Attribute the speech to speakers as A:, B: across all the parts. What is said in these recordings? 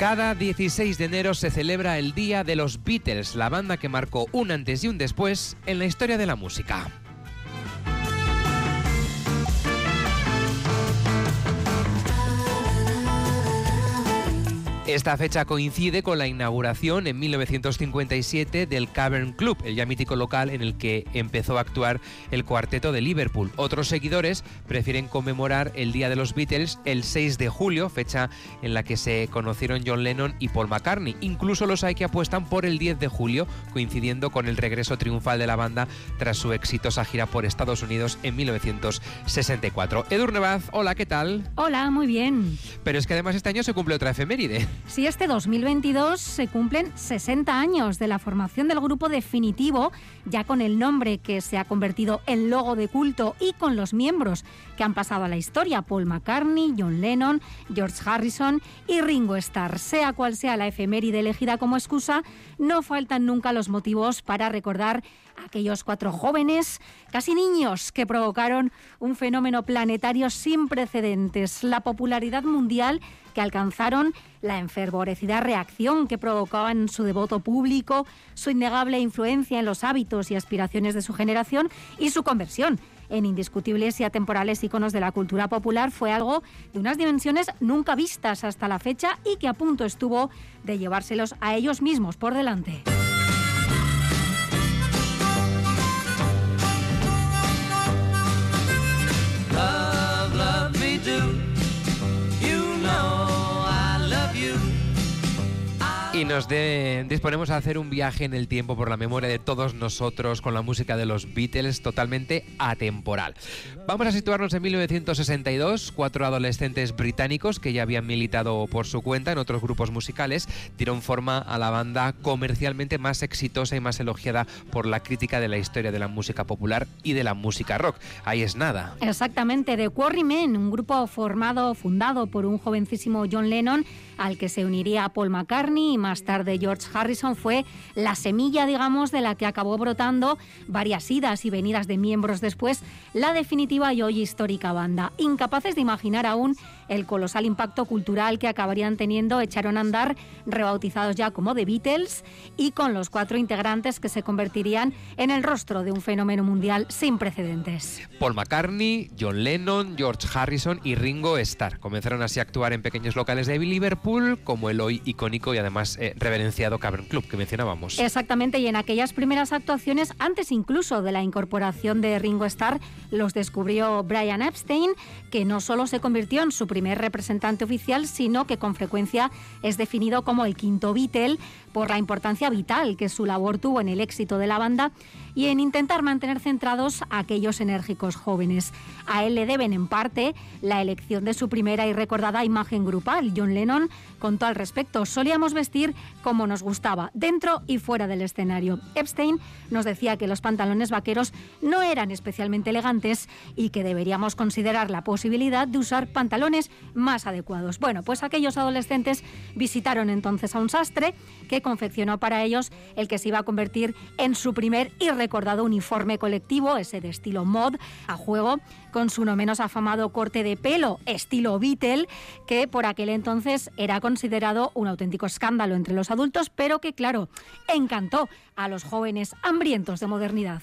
A: Cada 16 de enero se celebra el Día de los Beatles, la banda que marcó un antes y un después en la historia de la música. Esta fecha coincide con la inauguración en 1957 del Cavern Club, el ya mítico local en el que empezó a actuar el cuarteto de Liverpool. Otros seguidores prefieren conmemorar el Día de los Beatles el 6 de julio, fecha en la que se conocieron John Lennon y Paul McCartney. Incluso los hay que apuestan por el 10 de julio, coincidiendo con el regreso triunfal de la banda tras su exitosa gira por Estados Unidos en 1964. Edurne Baz, hola, ¿qué tal?
B: Hola, muy bien.
A: Pero es que además este año se cumple otra efeméride.
B: Si este 2022 se cumplen 60 años de la formación del grupo definitivo, ya con el nombre que se ha convertido en logo de culto y con los miembros que han pasado a la historia, Paul McCartney, John Lennon, George Harrison y Ringo Starr. Sea cual sea la efeméride elegida como excusa, no faltan nunca los motivos para recordar aquellos cuatro jóvenes, casi niños, que provocaron un fenómeno planetario sin precedentes, la popularidad mundial que alcanzaron, la enfervorecida reacción que provocaban su devoto público, su innegable influencia en los hábitos y aspiraciones de su generación y su conversión en indiscutibles y atemporales iconos de la cultura popular fue algo de unas dimensiones nunca vistas hasta la fecha y que a punto estuvo de llevárselos a ellos mismos por delante.
A: Nos de- disponemos a hacer un viaje en el tiempo por la memoria de todos nosotros con la música de los Beatles totalmente atemporal. Vamos a situarnos en 1962. Cuatro adolescentes británicos que ya habían militado por su cuenta en otros grupos musicales dieron forma a la banda comercialmente más exitosa y más elogiada por la crítica de la historia de la música popular y de la música rock. Ahí es nada.
B: Exactamente, The Quarrymen, un grupo formado, fundado por un jovencísimo John Lennon, al que se uniría Paul McCartney y más tarde George Harrison, fue la semilla, digamos, de la que acabó brotando varias idas y venidas de miembros después, la definitiva y hoy histórica banda. Incapaces de imaginar aún el colosal impacto cultural que acabarían teniendo, echaron a andar, rebautizados ya como The Beatles, y con los cuatro integrantes que se convertirían en el rostro de un fenómeno mundial sin precedentes.
A: Paul McCartney, John Lennon, George Harrison y Ringo Starr. Comenzaron así a actuar en pequeños locales de Liverpool, como el hoy icónico y además eh, reverenciado Cavern Club que mencionábamos.
B: Exactamente, y en aquellas primeras actuaciones, antes incluso de la incorporación de Ringo Starr, los descubrió Brian Epstein, que no solo se convirtió en su primer representante oficial, sino que con frecuencia es definido como el quinto Beatle por la importancia vital que su labor tuvo en el éxito de la banda y en intentar mantener centrados a aquellos enérgicos jóvenes. A él le deben en parte la elección de su primera y recordada imagen grupal. John Lennon contó al respecto, solíamos vestir como nos gustaba, dentro y fuera del escenario. Epstein nos decía que los pantalones vaqueros no eran especialmente elegantes y que deberíamos considerar la posibilidad de usar pantalones más adecuados. Bueno, pues aquellos adolescentes visitaron entonces a un sastre que confeccionó para ellos el que se iba a convertir en su primer y recordado uniforme colectivo, ese de estilo mod, a juego con su no menos afamado corte de pelo, estilo Beatle, que por aquel entonces era considerado un auténtico escándalo entre los adultos, pero que, claro, encantó a los jóvenes hambrientos de modernidad.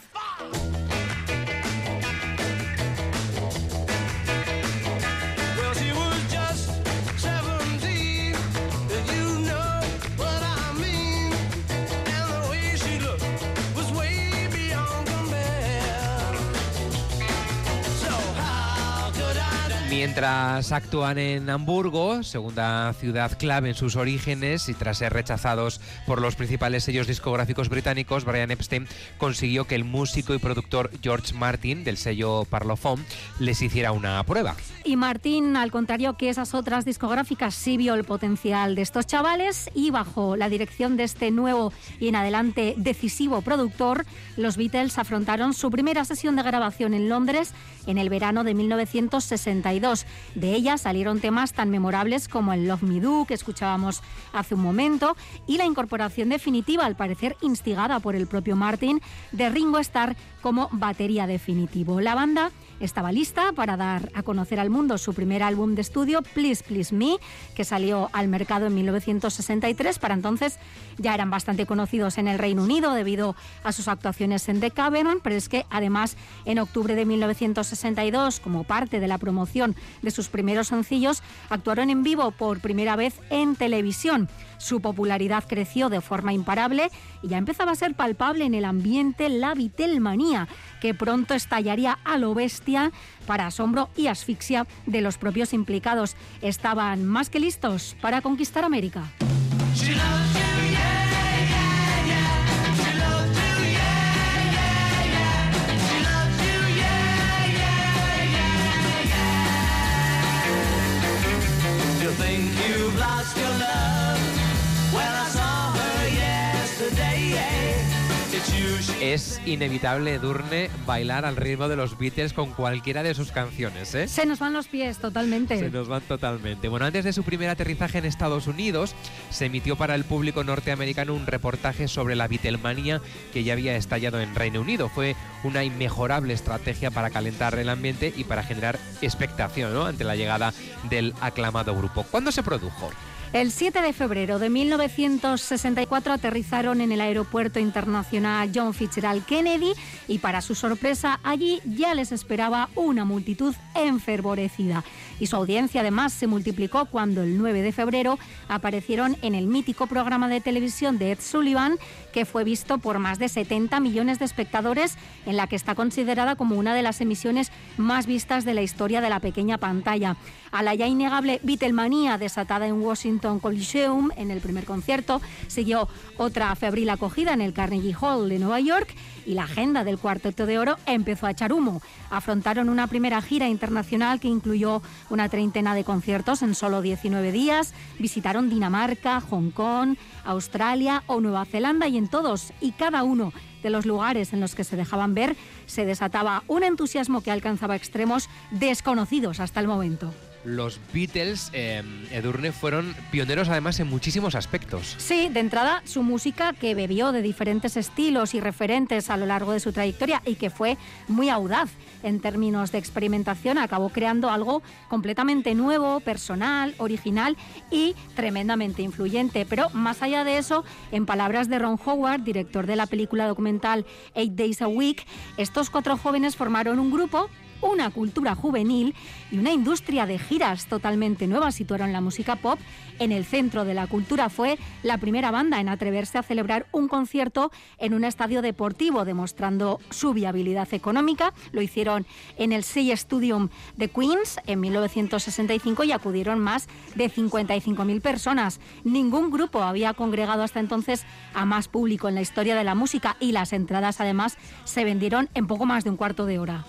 A: Mientras actúan en Hamburgo, segunda ciudad clave en sus orígenes, y tras ser rechazados por los principales sellos discográficos británicos, Brian Epstein consiguió que el músico y productor George Martin, del sello Parlophone, les hiciera una prueba.
B: Y Martín, al contrario que esas otras discográficas, sí vio el potencial de estos chavales y bajo la dirección de este nuevo y en adelante decisivo productor, los Beatles afrontaron su primera sesión de grabación en Londres en el verano de 1962. De ella salieron temas tan memorables como el Love Me Do, que escuchábamos hace un momento, y la incorporación definitiva, al parecer instigada por el propio Martin, de Ringo Starr como batería definitivo. La banda estaba lista para dar a conocer al mundo su primer álbum de estudio, Please Please Me, que salió al mercado en 1963. Para entonces ya eran bastante conocidos en el Reino Unido debido a sus actuaciones en The Cavern, pero es que además en octubre de 1962, como parte de la promoción de sus primeros sencillos, actuaron en vivo por primera vez en televisión. Su popularidad creció de forma imparable y ya empezaba a ser palpable en el ambiente la Vitelmanía, que pronto estallaría a lo bestia para asombro y asfixia de los propios implicados. Estaban más que listos para conquistar América.
A: Es inevitable, Edurne, bailar al ritmo de los Beatles con cualquiera de sus canciones, ¿eh?
B: Se nos van los pies totalmente.
A: Se nos van totalmente. Bueno, antes de su primer aterrizaje en Estados Unidos, se emitió para el público norteamericano un reportaje sobre la Beatlemanía que ya había estallado en Reino Unido. Fue una inmejorable estrategia para calentar el ambiente y para generar expectación ¿no? ante la llegada del aclamado grupo. ¿Cuándo se produjo?
B: El 7 de febrero de 1964 aterrizaron en el Aeropuerto Internacional John Fitzgerald Kennedy y para su sorpresa allí ya les esperaba una multitud enfervorecida. Y su audiencia además se multiplicó cuando el 9 de febrero aparecieron en el mítico programa de televisión de Ed Sullivan que fue visto por más de 70 millones de espectadores en la que está considerada como una de las emisiones más vistas de la historia de la pequeña pantalla. A la ya innegable Beatlemanía desatada en Washington Coliseum en el primer concierto, siguió otra febril acogida en el Carnegie Hall de Nueva York y la agenda del Cuarteto de Oro empezó a echar humo. Afrontaron una primera gira internacional que incluyó una treintena de conciertos en solo 19 días, visitaron Dinamarca, Hong Kong, Australia o Nueva Zelanda y en todos y cada uno de los lugares en los que se dejaban ver se desataba un entusiasmo que alcanzaba extremos desconocidos hasta el momento.
A: Los Beatles, eh, Edurne, fueron pioneros además en muchísimos aspectos.
B: Sí, de entrada su música que bebió de diferentes estilos y referentes a lo largo de su trayectoria y que fue muy audaz en términos de experimentación, acabó creando algo completamente nuevo, personal, original y tremendamente influyente. Pero más allá de eso, en palabras de Ron Howard, director de la película documental Eight Days a Week, estos cuatro jóvenes formaron un grupo una cultura juvenil y una industria de giras totalmente nueva situaron la música pop en el centro de la cultura. Fue la primera banda en atreverse a celebrar un concierto en un estadio deportivo, demostrando su viabilidad económica. Lo hicieron en el Sea Stadium de Queens en 1965 y acudieron más de 55.000 personas. Ningún grupo había congregado hasta entonces a más público en la historia de la música y las entradas además se vendieron en poco más de un cuarto de hora.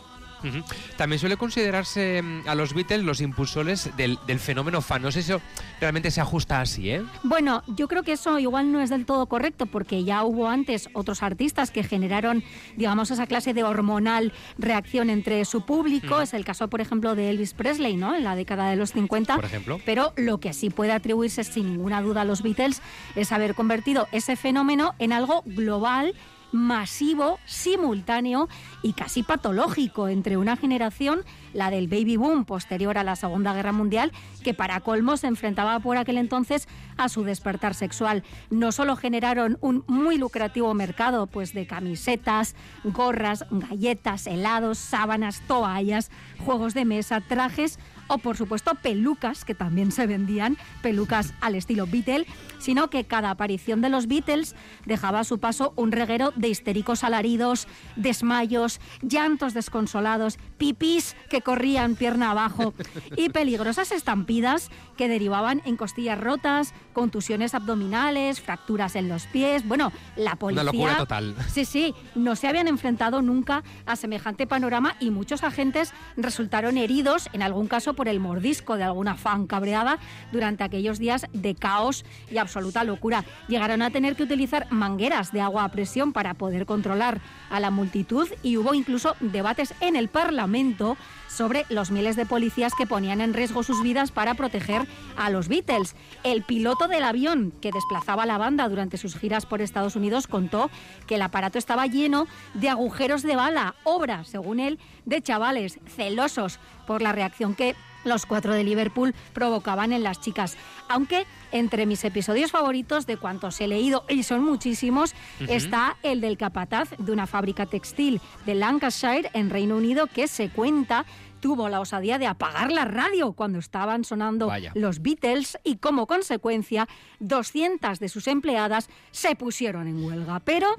A: También suele considerarse mm, a los Beatles los impulsores del, del fenómeno fan. No sé si eso realmente se ajusta así, ¿eh?
B: Bueno, yo creo que eso igual no es del todo correcto porque ya hubo antes otros artistas que generaron, digamos, esa clase de hormonal reacción entre su público. Es el caso, por ejemplo, de Elvis Presley, ¿no? En la década de los 50.
A: Por ejemplo.
B: Pero lo que sí puede atribuirse sin ninguna duda a los Beatles es haber convertido ese fenómeno en algo global masivo, simultáneo y casi patológico entre una generación, la del baby boom posterior a la Segunda Guerra Mundial, que para colmo se enfrentaba por aquel entonces a su despertar sexual. No solo generaron un muy lucrativo mercado pues de camisetas, gorras, galletas, helados, sábanas, toallas, juegos de mesa, trajes o por supuesto pelucas, que también se vendían, pelucas al estilo Beatle, sino que cada aparición de los Beatles dejaba a su paso un reguero de histéricos alaridos, desmayos, llantos desconsolados, pipís que corrían pierna abajo y peligrosas estampidas que derivaban en costillas rotas, contusiones abdominales, fracturas en los pies. Bueno, la policía.
A: Una locura total.
B: Sí, sí, no se habían enfrentado nunca a semejante panorama y muchos agentes resultaron heridos, en algún caso por el mordisco de alguna fan cabreada, durante aquellos días de caos y absoluta locura. Llegaron a tener que utilizar mangueras de agua a presión para poder controlar a la multitud y hubo incluso debates en el Parlamento sobre los miles de policías que ponían en riesgo sus vidas para proteger a los Beatles. El piloto del avión que desplazaba a la banda durante sus giras por Estados Unidos contó que el aparato estaba lleno de agujeros de bala, obra, según él, de chavales celosos por la reacción que los cuatro de Liverpool provocaban en las chicas. Aunque entre mis episodios favoritos de cuantos he leído, y son muchísimos, está el del capataz de una fábrica textil de Lancashire en Reino Unido que se cuenta tuvo la osadía de apagar la radio cuando estaban sonando
A: Vaya.
B: los Beatles y como consecuencia 200 de sus empleadas se pusieron en huelga. Pero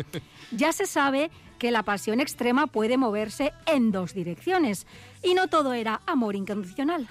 B: ya se sabe que la pasión extrema puede moverse en dos direcciones y no todo era amor incondicional.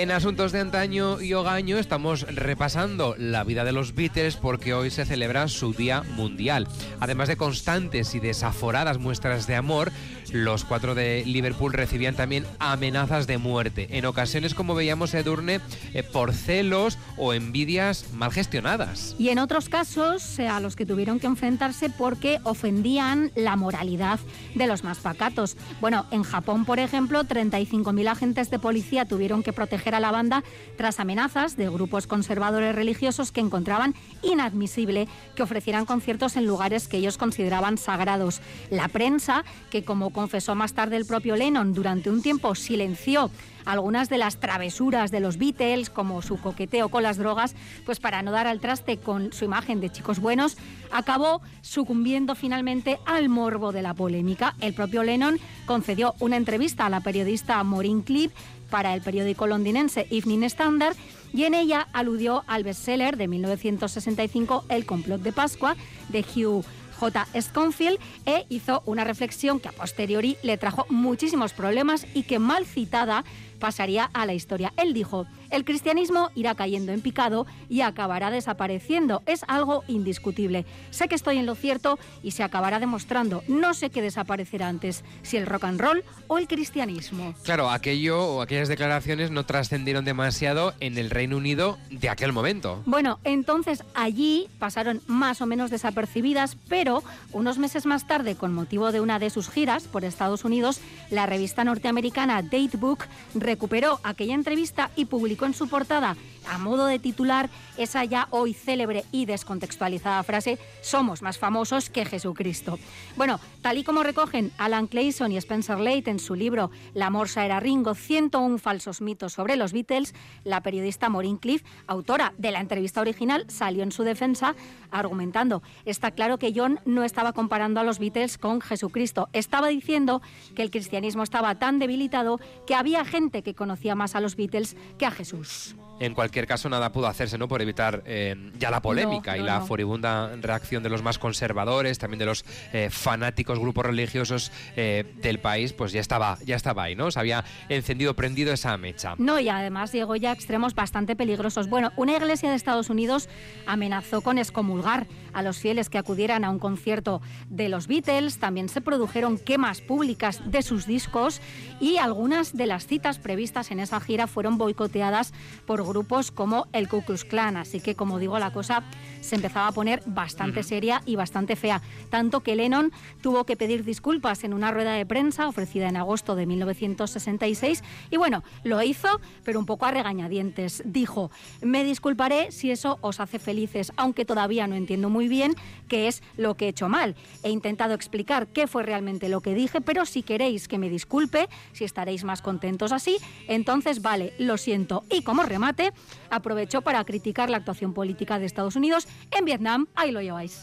A: En Asuntos de Antaño y Hogaño estamos repasando la vida de los Beatles porque hoy se celebra su Día Mundial. Además de constantes y desaforadas muestras de amor, los cuatro de Liverpool recibían también amenazas de muerte, en ocasiones como veíamos Edurne, eh, por celos o envidias mal gestionadas.
B: Y en otros casos eh, a los que tuvieron que enfrentarse porque ofendían la moralidad de los más pacatos. Bueno, en Japón, por ejemplo, 35.000 agentes de policía tuvieron que proteger a la banda tras amenazas de grupos conservadores religiosos que encontraban inadmisible que ofrecieran conciertos en lugares que ellos consideraban sagrados. La prensa, que como confesó más tarde el propio Lennon, durante un tiempo silenció algunas de las travesuras de los Beatles, como su coqueteo con las drogas, pues para no dar al traste con su imagen de chicos buenos, acabó sucumbiendo finalmente al morbo de la polémica. El propio Lennon concedió una entrevista a la periodista Maureen Cliff para el periódico londinense Evening Standard y en ella aludió al bestseller de 1965 El complot de Pascua de Hugh J. Sconfield e hizo una reflexión que a posteriori le trajo muchísimos problemas y que mal citada pasaría a la historia. Él dijo, el cristianismo irá cayendo en picado y acabará desapareciendo. Es algo indiscutible. Sé que estoy en lo cierto y se acabará demostrando. No sé qué desaparecerá antes, si el rock and roll o el cristianismo.
A: Claro, aquello o aquellas declaraciones no trascendieron demasiado en el Reino Unido de aquel momento.
B: Bueno, entonces allí pasaron más o menos desapercibidas, pero unos meses más tarde, con motivo de una de sus giras por Estados Unidos, la revista norteamericana Datebook recuperó aquella entrevista y publicó en su portada, a modo de titular, esa ya hoy célebre y descontextualizada frase, somos más famosos que Jesucristo. Bueno, tal y como recogen Alan Clayson y Spencer Late en su libro La morsa era Ringo, 101 falsos mitos sobre los Beatles, la periodista Maureen Cliff, autora de la entrevista original, salió en su defensa argumentando, está claro que John no estaba comparando a los Beatles con Jesucristo, estaba diciendo que el cristianismo estaba tan debilitado que había gente que conocía más a los Beatles que a Jesús.
A: En cualquier caso, nada pudo hacerse, ¿no? Por evitar eh, ya la polémica
B: No,
A: y la
B: no.
A: furibunda reacción de los más conservadores, también de los eh, fanáticos grupos religiosos eh, del país, pues ya estaba, ya estaba ahí, ¿no? Se había encendido, prendido esa mecha.
B: No, y además llegó ya a extremos bastante peligrosos. Bueno, una iglesia de Estados Unidos amenazó con excomulgar a los fieles que acudieran a un concierto de los Beatles. También se produjeron quemas públicas de sus discos y algunas de las citas previstas en esa gira fueron boicoteadas por grupos como el Ku Klux Klan. Así que, como digo, la cosa se empezaba a poner bastante seria y bastante fea. Tanto que Lennon tuvo que pedir disculpas en una rueda de prensa ofrecida en agosto de 1966. Y bueno, lo hizo, pero un poco a regañadientes. Dijo, me disculparé si eso os hace felices, aunque todavía no entiendo muy bien qué es lo que he hecho mal. He intentado explicar qué fue realmente lo que dije, pero si queréis que me disculpe, si estaréis más contentos así, entonces vale, lo siento. Y como remate, aprovecho para criticar la actuación política de Estados Unidos en Vietnam. Ahí lo lleváis.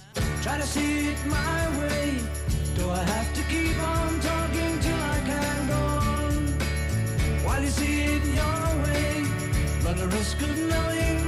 C: You see it your way, run the risk of knowing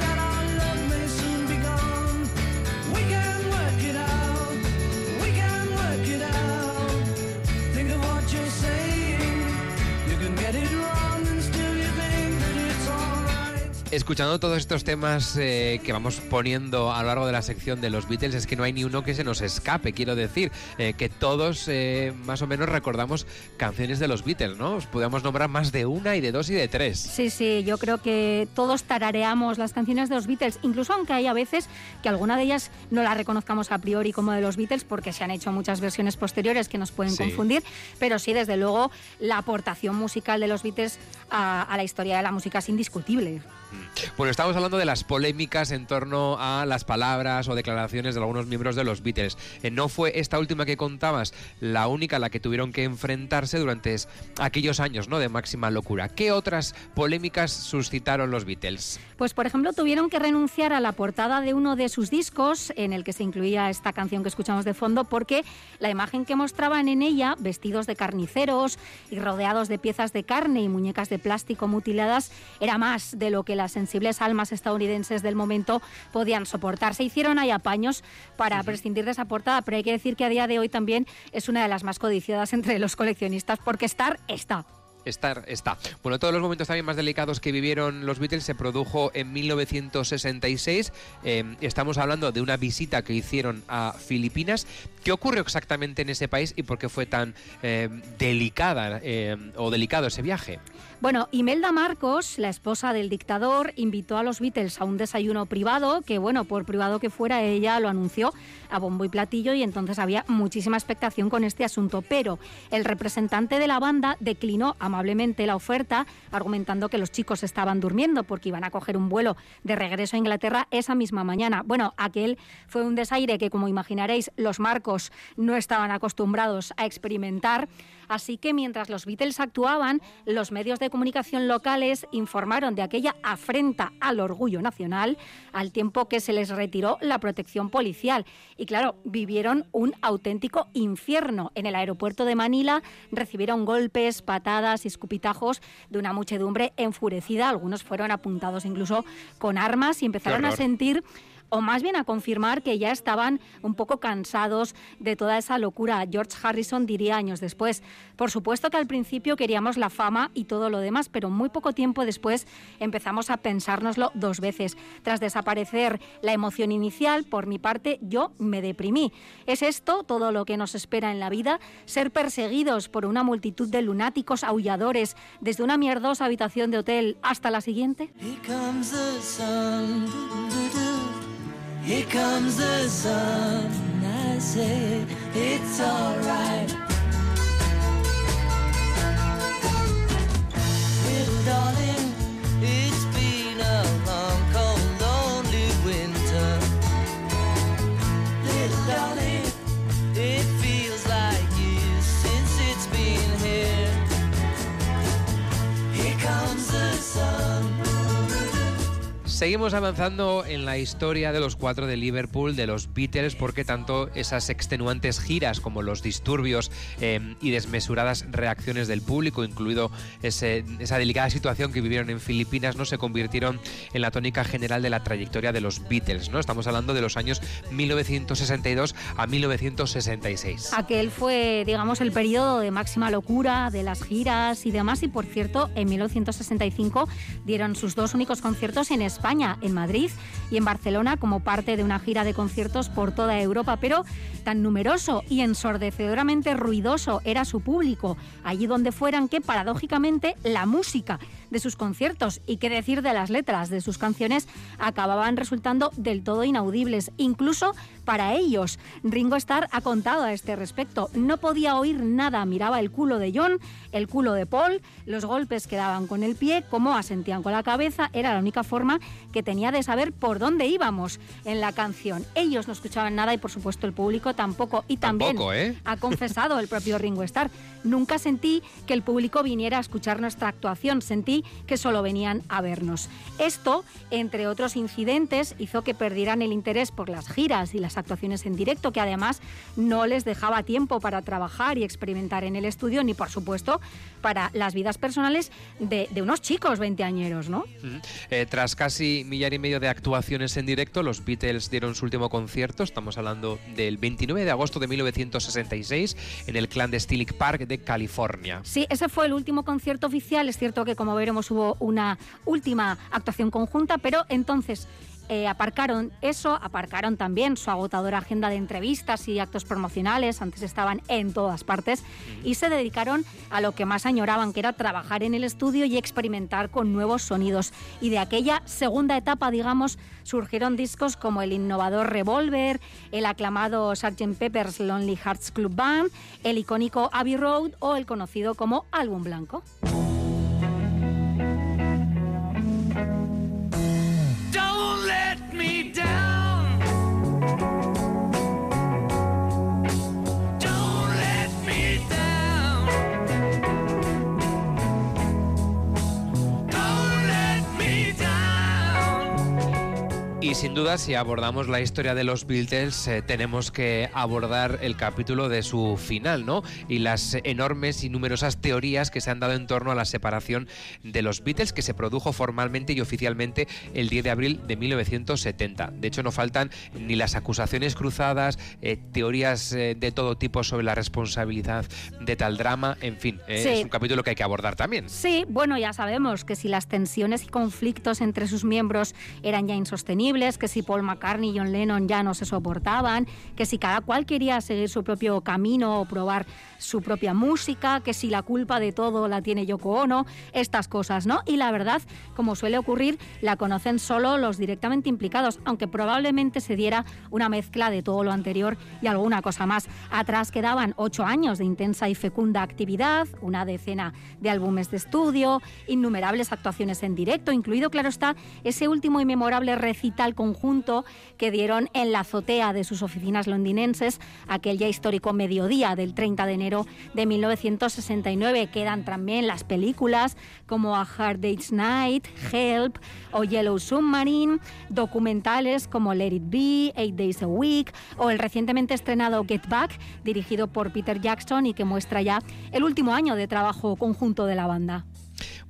A: Escuchando todos estos temas eh, que vamos poniendo a lo largo de la sección de los Beatles, es que no hay ni uno que se nos escape, quiero decir, eh, que todos eh, más o menos recordamos canciones de los Beatles, ¿no? Os podemos nombrar más de una y de dos y de tres.
B: Sí, sí, yo creo que todos tarareamos las canciones de los Beatles, incluso aunque hay a veces que alguna de ellas no la reconozcamos a priori como de los Beatles, porque se han hecho muchas versiones posteriores que nos pueden
A: Sí.
B: confundir, pero sí, desde luego, la aportación musical de los Beatles a, a la historia de la música es indiscutible.
A: Bueno, estamos hablando de las polémicas en torno a las palabras o declaraciones de algunos miembros de los Beatles. Eh, no fue esta última que contabas la única a la que tuvieron que enfrentarse durante aquellos años ¿no? de máxima locura. ¿Qué otras polémicas suscitaron los Beatles?
B: Pues, por ejemplo, tuvieron que renunciar a la portada de uno de sus discos, en el que se incluía esta canción que escuchamos de fondo, porque la imagen que mostraban en ella, vestidos de carniceros y rodeados de piezas de carne y muñecas de plástico mutiladas, era más de lo que las sensibles almas estadounidenses del momento podían soportar. Se hicieron ahí apaños para prescindir de esa portada, pero hay que decir que a día de hoy también es una de las más codiciadas entre los coleccionistas, porque estar está.
A: Estar está. Bueno, todos los momentos también más delicados que vivieron los Beatles se produjo en 1966. Eh, estamos hablando de una visita que hicieron a Filipinas. ¿Qué ocurrió exactamente en ese país y por qué fue tan eh, delicada eh, o delicado ese viaje?
B: Bueno, Imelda Marcos, la esposa del dictador, invitó a los Beatles a un desayuno privado, que bueno, por privado que fuera, ella lo anunció a bombo y platillo y entonces había muchísima expectación con este asunto. Pero el representante de la banda declinó amablemente la oferta, argumentando que los chicos estaban durmiendo porque iban a coger un vuelo de regreso a Inglaterra esa misma mañana. Bueno, aquel fue un desaire que, como imaginaréis, los Marcos no estaban acostumbrados a experimentar. Así que mientras los Beatles actuaban, los medios de comunicación locales informaron de aquella afrenta al orgullo nacional, al tiempo que se les retiró la protección policial. Y claro, vivieron un auténtico infierno. En el aeropuerto de Manila recibieron golpes, patadas y escupitajos de una muchedumbre enfurecida. Algunos fueron apuntados incluso con armas y empezaron a sentir o más bien a confirmar que ya estaban un poco cansados de toda esa locura. George Harrison diría años después, por supuesto que al principio queríamos la fama y todo lo demás, pero muy poco tiempo después empezamos a pensárnoslo dos veces. Tras desaparecer la emoción inicial, por mi parte, yo me deprimí. ¿Es esto todo lo que nos espera en la vida? ¿Ser perseguidos por una multitud de lunáticos aulladores desde una mierdosa habitación de hotel hasta la siguiente?
C: Here comes the sun. I say it's alright.
A: Seguimos avanzando en la historia de los cuatro de Liverpool, de los Beatles, porque tanto esas extenuantes giras como los disturbios eh, y desmesuradas reacciones del público, incluido ese- esa delicada situación que vivieron en Filipinas, no se convirtieron en la tónica general de la trayectoria de los Beatles. ¿no? Estamos hablando de los años 1962 a 1966.
B: Aquel fue, digamos, el periodo de máxima locura de las giras y demás. Y por cierto, en 1965 dieron sus dos únicos conciertos en España, en Madrid y en Barcelona, como parte de una gira de conciertos por toda Europa. Pero tan numeroso y ensordecedoramente ruidoso era su público, allí donde fueran, que paradójicamente la música de sus conciertos y qué decir de las letras de sus canciones acababan resultando del todo inaudibles, incluso para ellos. Ringo Starr ha contado a este respecto, no podía oír nada, miraba el culo de John, el culo de Paul, los golpes que daban con el pie, cómo asentían con la cabeza, era la única forma que tenía de saber por dónde íbamos en la canción. Ellos no escuchaban nada y por supuesto el público tampoco. Y también
A: ¿eh?
B: ha confesado el propio Ringo Starr. Nunca sentí que el público viniera a escuchar nuestra actuación, sentí que solo venían a vernos. Esto, entre otros incidentes, hizo que perdieran el interés por las giras y las actuaciones en directo, que además no les dejaba tiempo para trabajar y experimentar en el estudio, ni por supuesto para las vidas personales de, unos chicos veinteañeros, ¿no?
A: Eh, tras casi millar y medio de actuaciones en directo, los Beatles dieron su último concierto, estamos hablando del 29 de agosto de 1966, en el Clandestinic Park de California.
B: Sí, ese fue el último concierto oficial, es cierto que como veremos hubo una última actuación conjunta, pero entonces eh, aparcaron eso, aparcaron también su agotadora agenda de entrevistas y actos promocionales, antes estaban en todas partes, y se dedicaron a lo que más añoraban, que era trabajar en el estudio y experimentar con nuevos sonidos. Y de aquella segunda etapa, digamos, surgieron discos como el innovador Revolver, el aclamado Sgt. Pepper's Lonely Hearts Club Band, el icónico Abbey Road o el conocido como Álbum Blanco.
A: Sin duda, si abordamos la historia de los Beatles, eh, tenemos que abordar el capítulo de su final, ¿no? Y las enormes y numerosas teorías que se han dado en torno a la separación de los Beatles, que se produjo formalmente y oficialmente el 10 de abril de 1970. De hecho, no faltan ni las acusaciones cruzadas, eh, teorías eh, de todo tipo sobre la responsabilidad de tal drama, en fin, es un capítulo que hay que abordar también.
B: Sí, bueno, ya sabemos que si las tensiones y conflictos entre sus miembros eran ya insostenibles, que si Paul McCartney y John Lennon ya no se soportaban, que si cada cual quería seguir su propio camino o probar su propia música, que si la culpa de todo la tiene Yoko Ono, estas cosas, ¿no? Y la verdad, como suele ocurrir, la conocen solo los directamente implicados, aunque probablemente se diera una mezcla de todo lo anterior y alguna cosa más. Atrás quedaban ocho años de intensa y fecunda actividad, una decena de álbumes de estudio, innumerables actuaciones en directo, incluido, claro está, ese último y memorable recital conjunto que dieron en la azotea de sus oficinas londinenses aquel ya histórico mediodía del 30 de enero de 1969. Quedan también las películas como A Hard Day's Night, Help o Yellow Submarine, documentales como Let It Be, Eight Days a Week o el recientemente estrenado Get Back, dirigido por Peter Jackson y que muestra ya el último año de trabajo conjunto de la banda.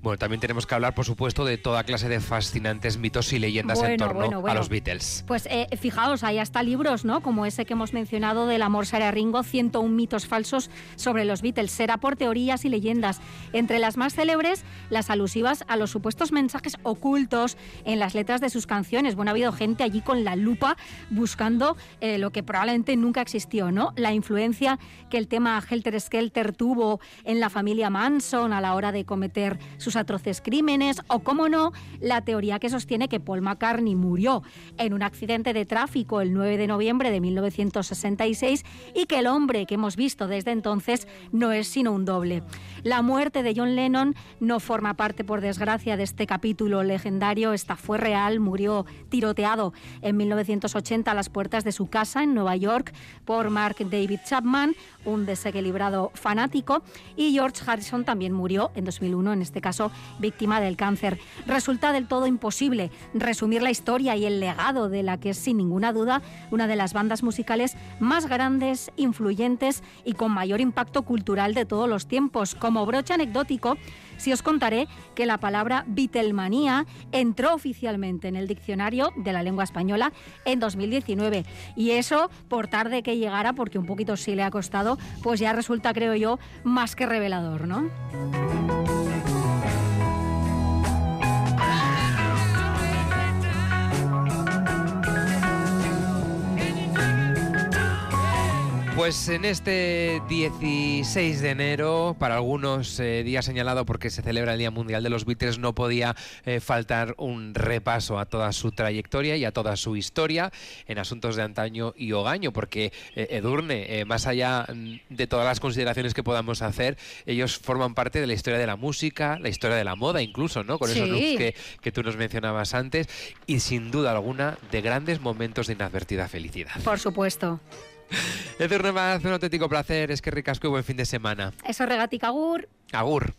A: Bueno, también tenemos que hablar, por supuesto, de toda clase de fascinantes mitos y leyendas en torno a los Beatles.
B: Pues eh, fijaos, hay hasta libros, ¿no? Como ese que hemos mencionado del amor Sara Ringo, 101 mitos falsos sobre los Beatles. Será por teorías y leyendas. Entre las más célebres, las alusivas a los supuestos mensajes ocultos en las letras de sus canciones. Bueno, ha habido gente allí con la lupa buscando eh, lo que probablemente nunca existió, ¿no? La influencia que el tema Helter Skelter tuvo en la familia Manson a la hora de cometer sus atroces crímenes o, cómo no, la teoría que sostiene que Paul McCartney murió en un accidente de tráfico el 9 de noviembre de 1966 y que el hombre que hemos visto desde entonces no es sino un doble. La muerte de John Lennon no forma parte, por desgracia, de este capítulo legendario. Esta fue real, murió tiroteado en 1980 a las puertas de su casa en Nueva York por Mark David Chapman, un desequilibrado fanático, y George Harrison también murió en 2001, en este caso víctima del cáncer. Resulta del todo imposible resumir la historia y el legado de la que es sin ninguna duda una de las bandas musicales más grandes, influyentes y con mayor impacto cultural de todos los tiempos. Como broche anecdótico, si os contaré que la palabra Beatlemanía entró oficialmente en el diccionario de la lengua española en 2019. Y eso, por tarde que llegara, porque un poquito sí le ha costado, pues ya resulta, creo yo, más que revelador, ¿no?
A: Pues en este 16 de enero, para algunos eh, día señalado porque se celebra el Día Mundial de los Beatles, no podía eh, faltar un repaso a toda su trayectoria y a toda su historia en asuntos de antaño y hogaño, porque eh, Edurne, eh, más allá de todas las consideraciones que podamos hacer, ellos forman parte de la historia de la música, la historia de la moda incluso, ¿no? Con esos looks que, que tú nos mencionabas antes y sin duda alguna de grandes momentos de inadvertida felicidad.
B: Por supuesto.
A: Edurne, hace un auténtico placer, es que ricasco y buen fin de semana.
B: Eso regatica Gur.
A: Agur.